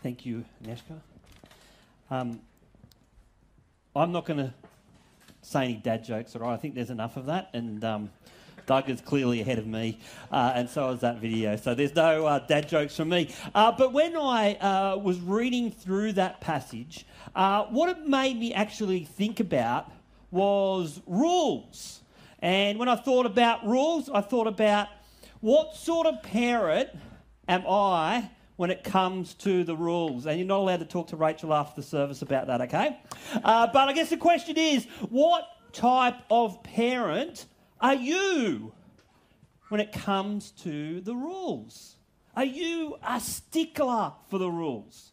Thank you, Neshka. Um, I'm not going to say any dad jokes, all right? I think there's enough of that, and um, Doug is clearly ahead of me, uh, and so is that video. So there's no uh, dad jokes from me. Uh, but when I uh, was reading through that passage, uh, what it made me actually think about was rules. And when I thought about rules, I thought about what sort of parent am I when it comes to the rules. And you're not allowed to talk to Rachel after the service about that, okay? Uh, but I guess the question is what type of parent are you when it comes to the rules? Are you a stickler for the rules?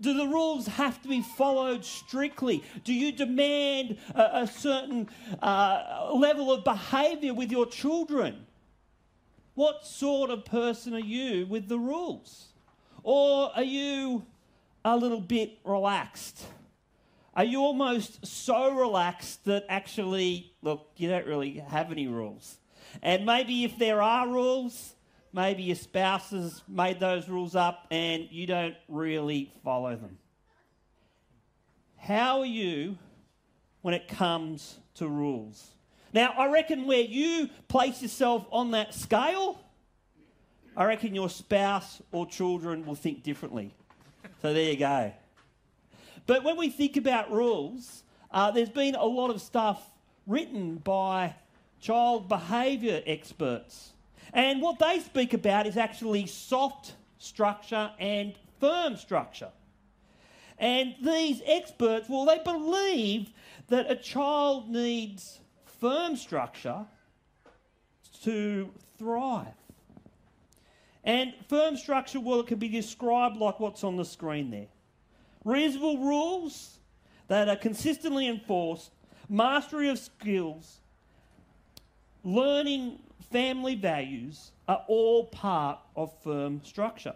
Do the rules have to be followed strictly? Do you demand a, a certain uh, level of behaviour with your children? What sort of person are you with the rules? Or are you a little bit relaxed? Are you almost so relaxed that actually, look, you don't really have any rules? And maybe if there are rules, maybe your spouse has made those rules up and you don't really follow them. How are you when it comes to rules? Now, I reckon where you place yourself on that scale, I reckon your spouse or children will think differently. So there you go. But when we think about rules, uh, there's been a lot of stuff written by child behaviour experts. And what they speak about is actually soft structure and firm structure. And these experts, well, they believe that a child needs firm structure to thrive. And firm structure, well, it can be described like what's on the screen there reasonable rules that are consistently enforced, mastery of skills, learning family values are all part of firm structure.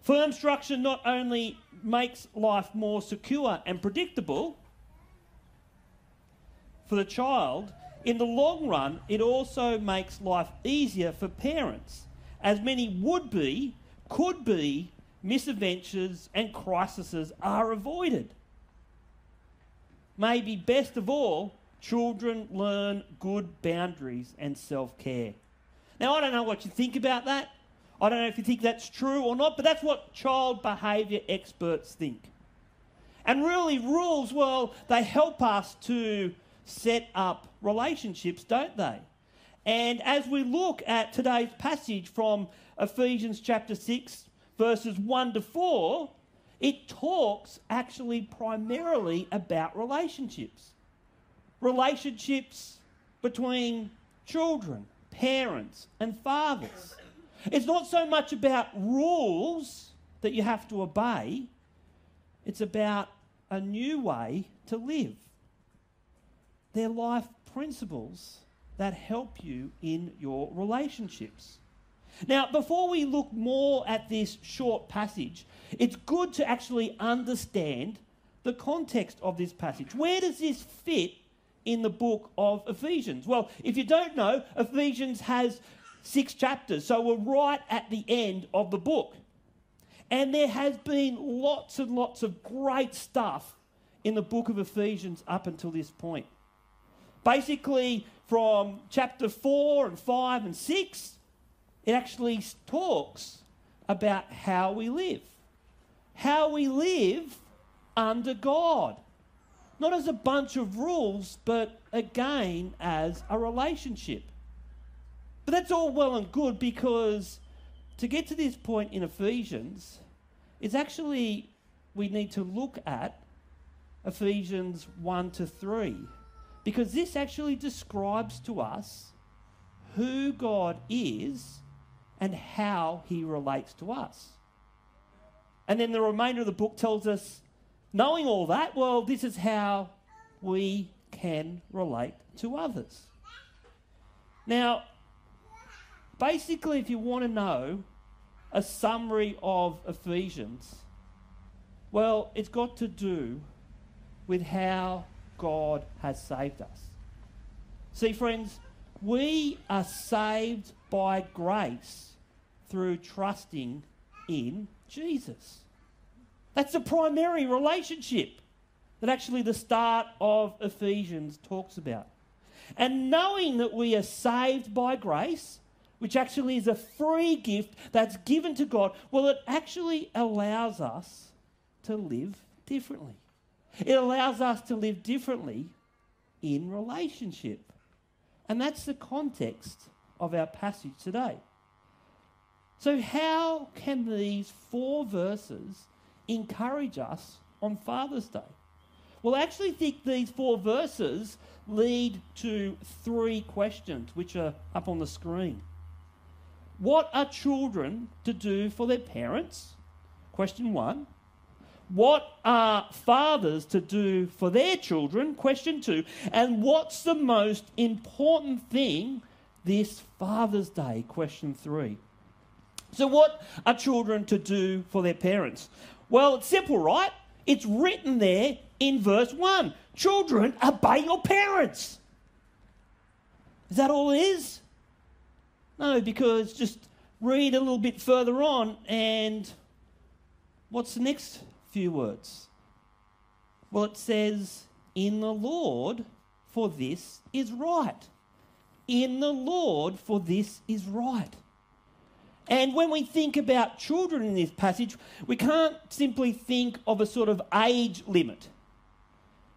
Firm structure not only makes life more secure and predictable for the child, in the long run, it also makes life easier for parents as many would be, could be, misadventures and crises are avoided. Maybe best of all, children learn good boundaries and self care. Now, I don't know what you think about that. I don't know if you think that's true or not, but that's what child behaviour experts think. And really, rules, well, they help us to set up relationships, don't they? And as we look at today's passage from Ephesians chapter 6, verses 1 to 4, it talks actually primarily about relationships. Relationships between children, parents, and fathers. It's not so much about rules that you have to obey, it's about a new way to live. They're life principles that help you in your relationships. Now, before we look more at this short passage, it's good to actually understand the context of this passage. Where does this fit in the book of Ephesians? Well, if you don't know, Ephesians has six chapters, so we're right at the end of the book. And there has been lots and lots of great stuff in the book of Ephesians up until this point. Basically, from chapter 4 and 5 and 6, it actually talks about how we live. How we live under God. Not as a bunch of rules, but again as a relationship. But that's all well and good because to get to this point in Ephesians, it's actually we need to look at Ephesians 1 to 3 because this actually describes to us who God is and how he relates to us. And then the remainder of the book tells us, knowing all that, well, this is how we can relate to others. Now, basically, if you want to know a summary of Ephesians, well, it's got to do with how God has saved us. See, friends, we are saved by grace through trusting in Jesus. That's the primary relationship that actually the start of Ephesians talks about. And knowing that we are saved by grace, which actually is a free gift that's given to God, well, it actually allows us to live differently. It allows us to live differently in relationship. And that's the context of our passage today. So, how can these four verses encourage us on Father's Day? Well, I actually think these four verses lead to three questions, which are up on the screen. What are children to do for their parents? Question one. What are fathers to do for their children? Question two. And what's the most important thing this Father's Day? Question three. So, what are children to do for their parents? Well, it's simple, right? It's written there in verse 1. Children, obey your parents. Is that all it is? No, because just read a little bit further on, and what's the next few words? Well, it says, In the Lord, for this is right. In the Lord, for this is right. And when we think about children in this passage, we can't simply think of a sort of age limit.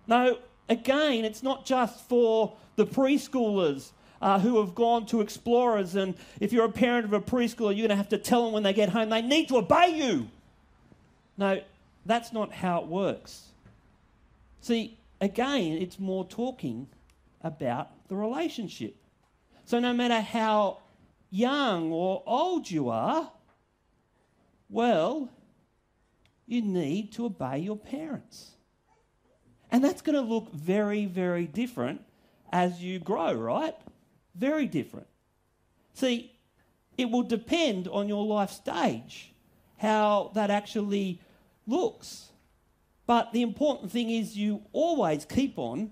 No, again, it's not just for the preschoolers uh, who have gone to explorers, and if you're a parent of a preschooler, you're going to have to tell them when they get home they need to obey you. No, that's not how it works. See, again, it's more talking about the relationship. So no matter how young or old you are, well, you need to obey your parents. And that's going to look very, very different as you grow, right? Very different. See, it will depend on your life stage how that actually looks. But the important thing is you always keep on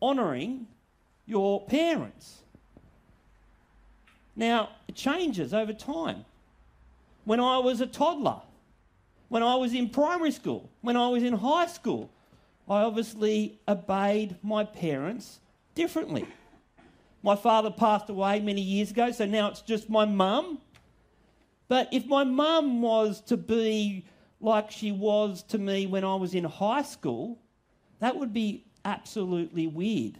honouring your parents. Now, it changes over time. When I was a toddler, when I was in primary school, when I was in high school, I obviously obeyed my parents differently. My father passed away many years ago, so now it's just my mum. But if my mum was to be like she was to me when I was in high school, that would be absolutely weird.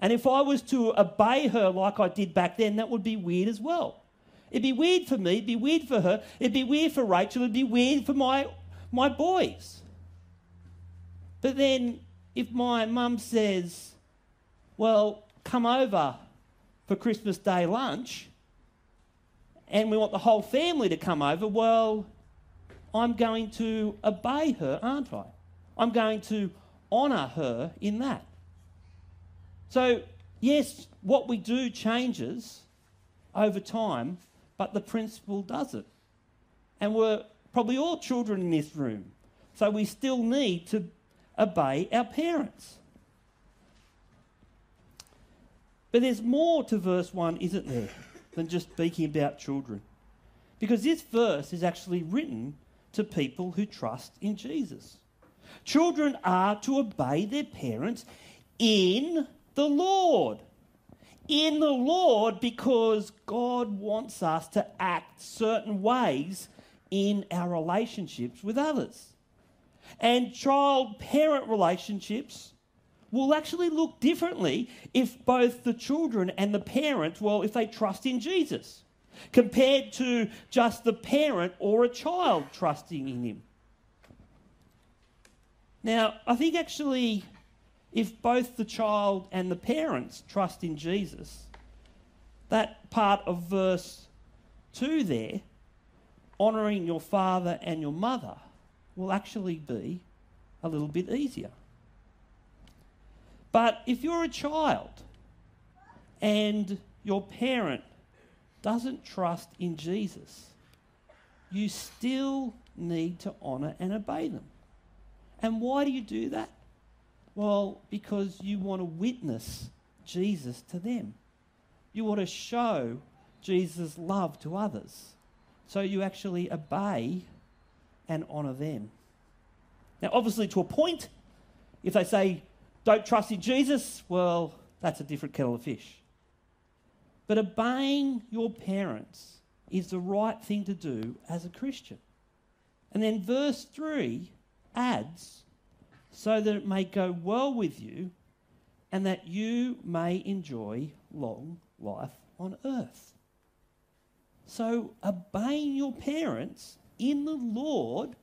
And if I was to obey her like I did back then, that would be weird as well. It'd be weird for me, it'd be weird for her, it'd be weird for Rachel, it'd be weird for my, my boys. But then if my mum says, well, come over for Christmas Day lunch, and we want the whole family to come over, well, I'm going to obey her, aren't I? I'm going to honour her in that. So, yes, what we do changes over time, but the principle doesn't. And we're probably all children in this room, so we still need to obey our parents. But there's more to verse 1, isn't there, than just speaking about children? Because this verse is actually written to people who trust in Jesus. Children are to obey their parents in the Lord. In the Lord, because God wants us to act certain ways in our relationships with others. And child parent relationships will actually look differently if both the children and the parents, well, if they trust in Jesus, compared to just the parent or a child trusting in Him. Now, I think actually if both the child and the parents trust in Jesus, that part of verse 2 there, honouring your father and your mother, will actually be a little bit easier. But if you're a child and your parent doesn't trust in Jesus, you still need to honour and obey them. And why do you do that? Well, because you want to witness Jesus to them. You want to show Jesus' love to others. So you actually obey and honour them. Now, obviously, to a point, if they say, don't trust in Jesus, well, that's a different kettle of fish. But obeying your parents is the right thing to do as a Christian. And then verse 3 adds, so that it may go well with you and that you may enjoy long life on earth. So, obeying your parents in the Lord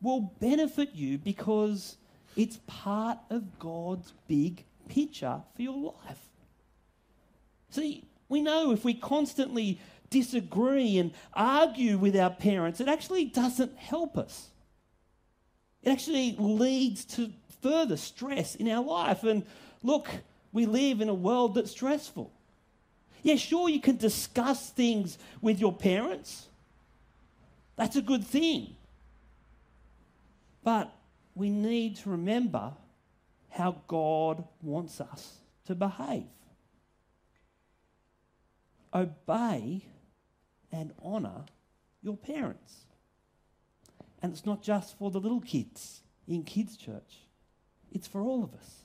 will benefit you because it's part of God's big picture for your life. See, we know if we constantly disagree and argue with our parents, it actually doesn't help us. It actually leads to further stress in our life. And look, we live in a world that's stressful. Yeah, sure, you can discuss things with your parents. That's a good thing. But we need to remember how God wants us to behave. Obey and honour your parents. And it's not just for the little kids in kids' church, it's for all of us.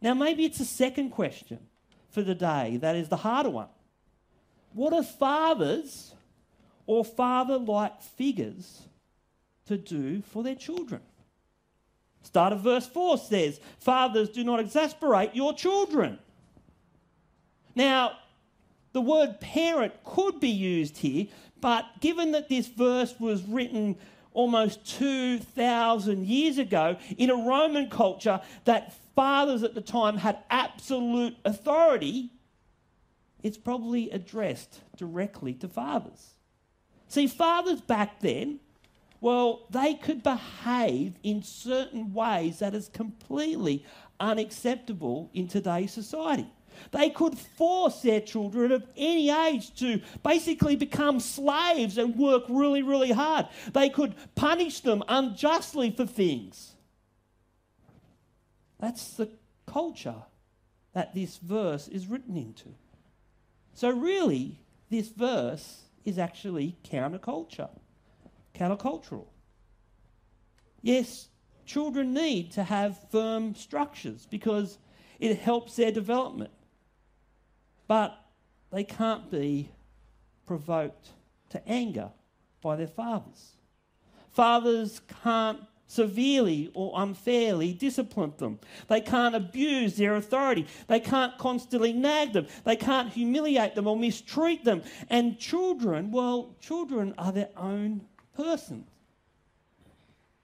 Now, maybe it's a second question for the day that is the harder one. What are fathers or father like figures to do for their children? Start of verse 4 says, Fathers, do not exasperate your children. Now, the word parent could be used here, but given that this verse was written almost 2,000 years ago in a Roman culture that fathers at the time had absolute authority, it's probably addressed directly to fathers. See, fathers back then, well, they could behave in certain ways that is completely unacceptable in today's society. They could force their children of any age to basically become slaves and work really, really hard. They could punish them unjustly for things. That's the culture that this verse is written into. So, really, this verse is actually counterculture, countercultural. Yes, children need to have firm structures because it helps their development. But they can't be provoked to anger by their fathers. Fathers can't severely or unfairly discipline them. They can't abuse their authority. They can't constantly nag them. They can't humiliate them or mistreat them. And children, well, children are their own persons.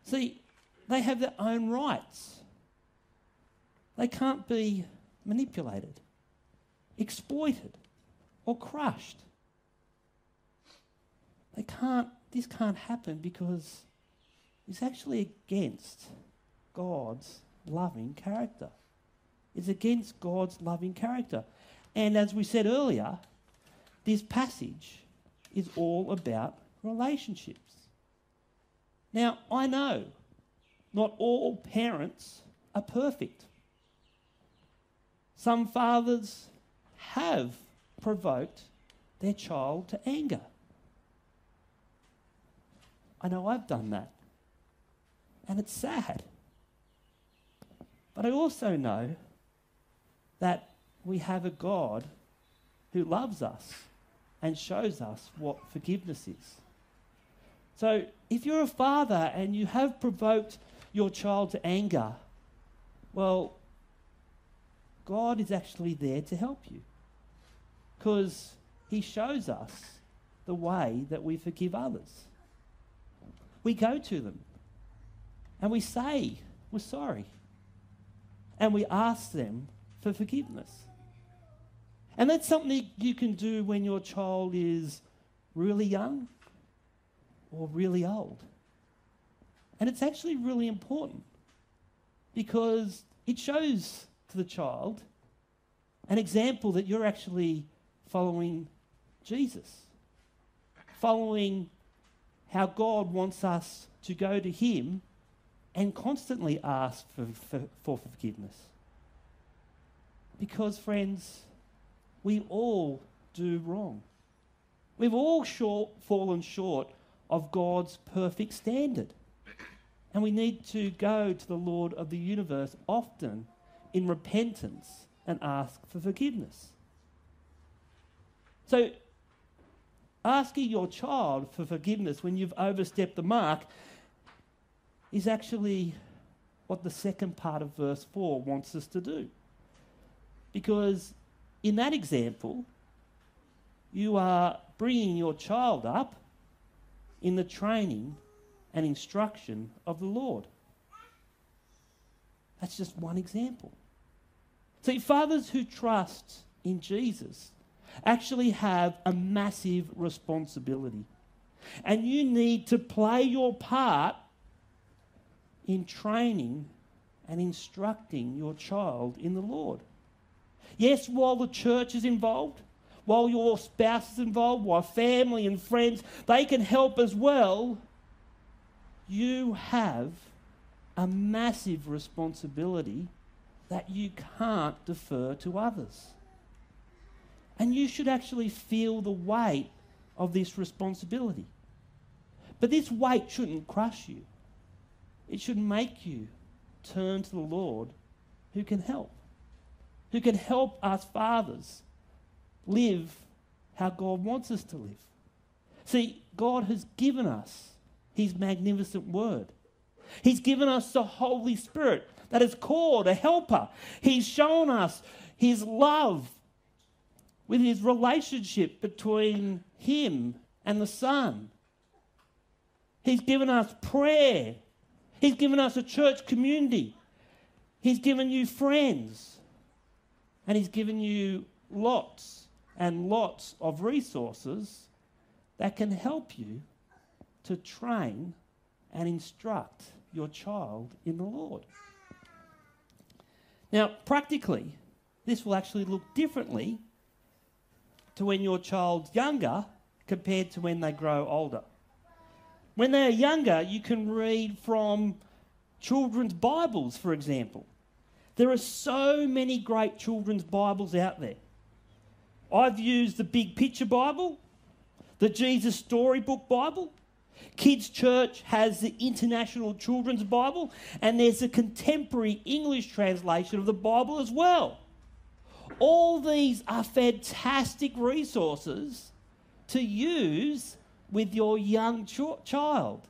See, they have their own rights. They can't be manipulated exploited or crushed. They can't, this can't happen because it's actually against God's loving character. It's against God's loving character. And as we said earlier, this passage is all about relationships. Now, I know not all parents are perfect. Some fathers have provoked their child to anger. I know I've done that. And it's sad. But I also know that we have a God who loves us and shows us what forgiveness is. So if you're a father and you have provoked your child to anger, well, God is actually there to help you because he shows us the way that we forgive others. We go to them and we say, We're sorry. And we ask them for forgiveness. And that's something you can do when your child is really young or really old. And it's actually really important because it shows to the child an example that you're actually following Jesus, following how God wants us to go to Him and constantly ask for, for, for forgiveness. Because, friends, we all do wrong. We've all short, fallen short of God's perfect standard. And we need to go to the Lord of the universe often in repentance and ask for forgiveness. So, asking your child for forgiveness when you've overstepped the mark is actually what the second part of verse 4 wants us to do. Because in that example, you are bringing your child up in the training and instruction of the Lord. That's just one example. See, fathers who trust in Jesus actually have a massive responsibility. And you need to play your part in training and instructing your child in the Lord. Yes, while the church is involved, while your spouse is involved, while family and friends, they can help as well. You have a massive responsibility that you can't defer to others. And you should actually feel the weight of this responsibility. But this weight shouldn't crush you, it should make you turn to the Lord who can help, who can help us fathers live how God wants us to live. See, God has given us His magnificent word. He's given us the Holy Spirit that is called a helper. He's shown us His love with His relationship between Him and the Son. He's given us prayer. He's given us a church community. He's given you friends. And He's given you lots and lots of resources that can help you to train and instruct your child in the Lord. Now, practically, this will actually look differently to when your child's younger compared to when they grow older. When they are younger, you can read from children's Bibles, for example. There are so many great children's Bibles out there. I've used the Big Picture Bible, the Jesus Storybook Bible. Kids Church has the International Children's Bible, and there's a contemporary English translation of the Bible as well. All these are fantastic resources to use with your young ch- child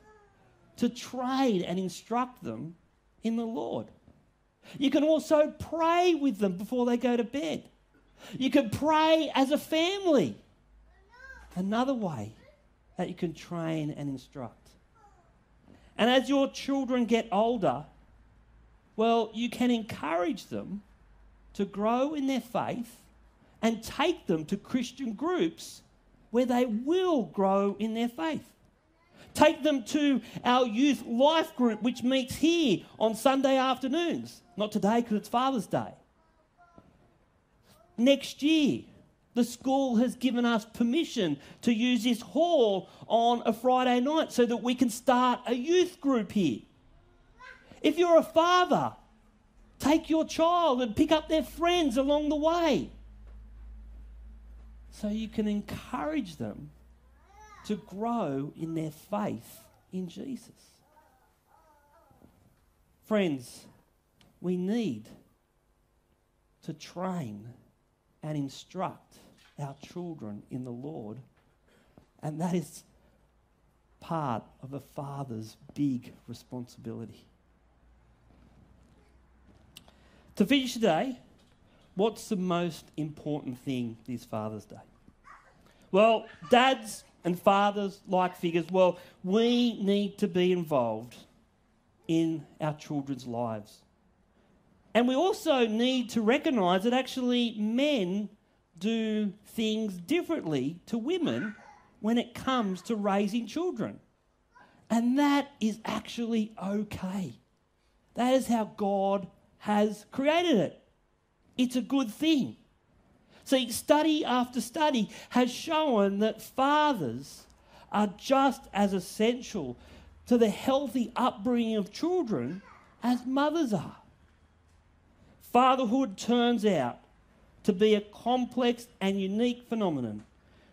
to train and instruct them in the Lord. You can also pray with them before they go to bed. You can pray as a family. Another way that you can train and instruct. And as your children get older, well, you can encourage them to grow in their faith and take them to Christian groups where they will grow in their faith. Take them to our youth life group, which meets here on Sunday afternoons. Not today because it's Father's Day next year. The school has given us permission to use this hall on a Friday night so that we can start a youth group here. If you're a father, take your child and pick up their friends along the way so you can encourage them to grow in their faith in Jesus. Friends, we need to train and instruct our children in the Lord. And that is part of a father's big responsibility. To finish today, what's the most important thing this Father's Day? Well, dads and fathers, like figures, well, we need to be involved in our children's lives. And we also need to recognize that actually men do things differently to women when it comes to raising children. And that is actually okay. That is how God has created it. It's a good thing. See, study after study has shown that fathers are just as essential to the healthy upbringing of children as mothers are. Fatherhood turns out to be a complex and unique phenomenon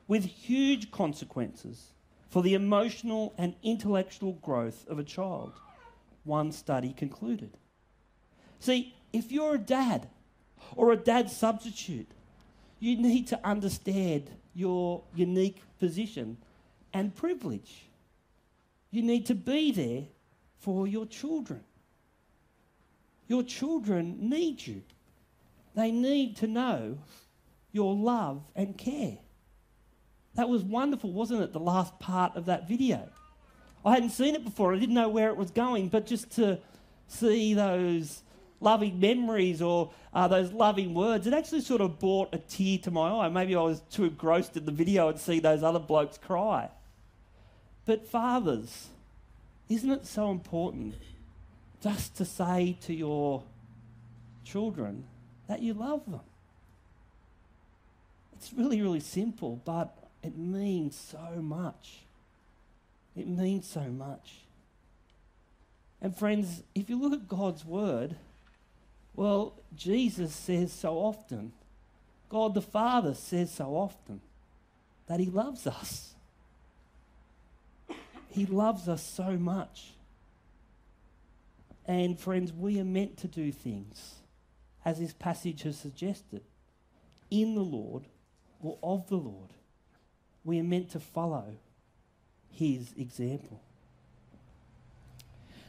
with huge consequences for the emotional and intellectual growth of a child. one study concluded. See, if you're a dad or a dad substitute, you need to understand your unique position and privilege. You need to be there for your children. Your children need you. They need to know your love and care. That was wonderful, wasn't it? The last part of that video. I hadn't seen it before. I didn't know where it was going, but just to see those loving memories or uh, those loving words, it actually sort of brought a tear to my eye. Maybe I was too engrossed in the video and see those other blokes cry. But fathers, isn't it so important just to say to your children that you love them? It's really, really simple, but it means so much. It means so much. And friends, if you look at God's word, well, Jesus says so often, God the Father says so often that He loves us. He loves us so much. And friends, we are meant to do things, as this passage has suggested, in the Lord or of the Lord. We are meant to follow his example.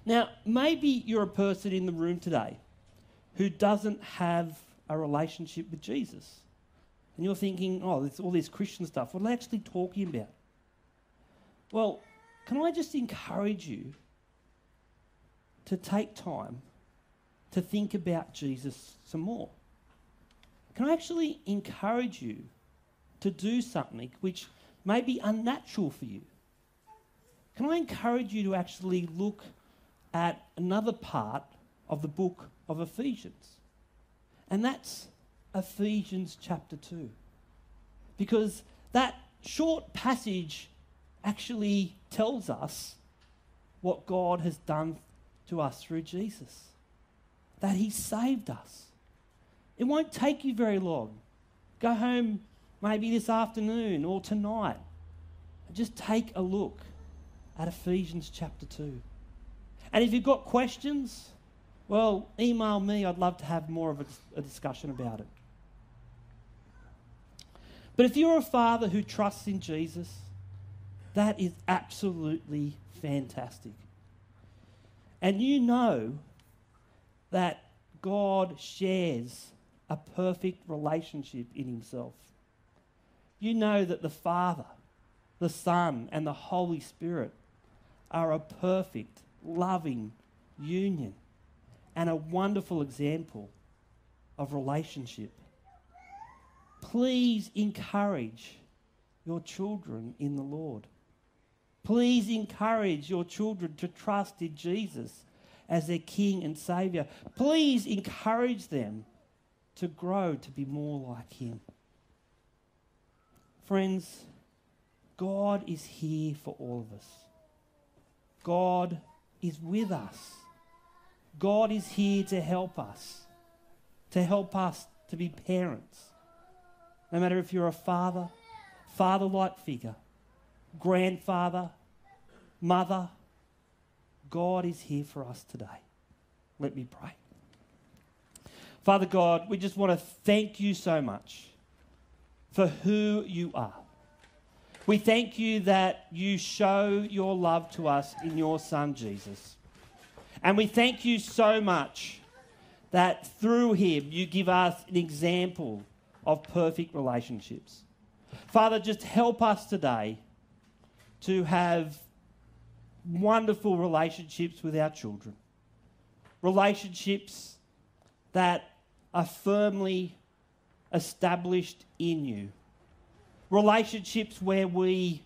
Now, maybe you're a person in the room today who doesn't have a relationship with Jesus. And you're thinking, oh, there's all this Christian stuff. What are they actually talking about? Well, can I just encourage you to take time to think about Jesus some more? Can I actually encourage you to do something which may be unnatural for you? Can I encourage you to actually look at another part of the book of Ephesians? And that's Ephesians chapter 2. Because that short passage actually tells us what God has done to us through Jesus. That He saved us. It won't take you very long. Go home maybe this afternoon or tonight just take a look at Ephesians chapter 2. And if you've got questions, well, email me. I'd love to have more of a, a discussion about it. But if you're a father who trusts in Jesus, that is absolutely fantastic. And you know that God shares a perfect relationship in Himself. You know that the Father, the Son, and the Holy Spirit are a perfect, loving union and a wonderful example of relationship. Please encourage your children in the Lord. Please encourage your children to trust in Jesus as their King and Saviour. Please encourage them to grow to be more like Him. Friends, God is here for all of us. God is with us. God is here to help us, to help us to be parents. No matter if you're a father, father like figure, grandfather, mother, God is here for us today. Let me pray. Father God, we just want to thank you so much for who you are. We thank you that you show your love to us in your Son, Jesus. And we thank you so much that through him you give us an example of perfect relationships. Father, just help us today to have wonderful relationships with our children. Relationships that are firmly established in you. Relationships where we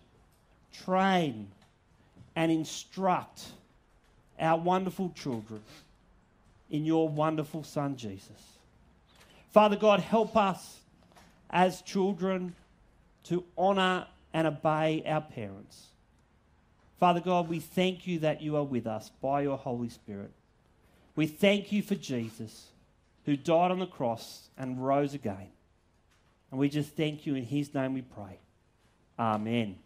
train and instruct our wonderful children in your wonderful Son, Jesus. Father God, help us as children to honour and obey our parents. Father God, we thank you that you are with us by your Holy Spirit. We thank you for Jesus who died on the cross and rose again. And we just thank you in his name we pray. Amen.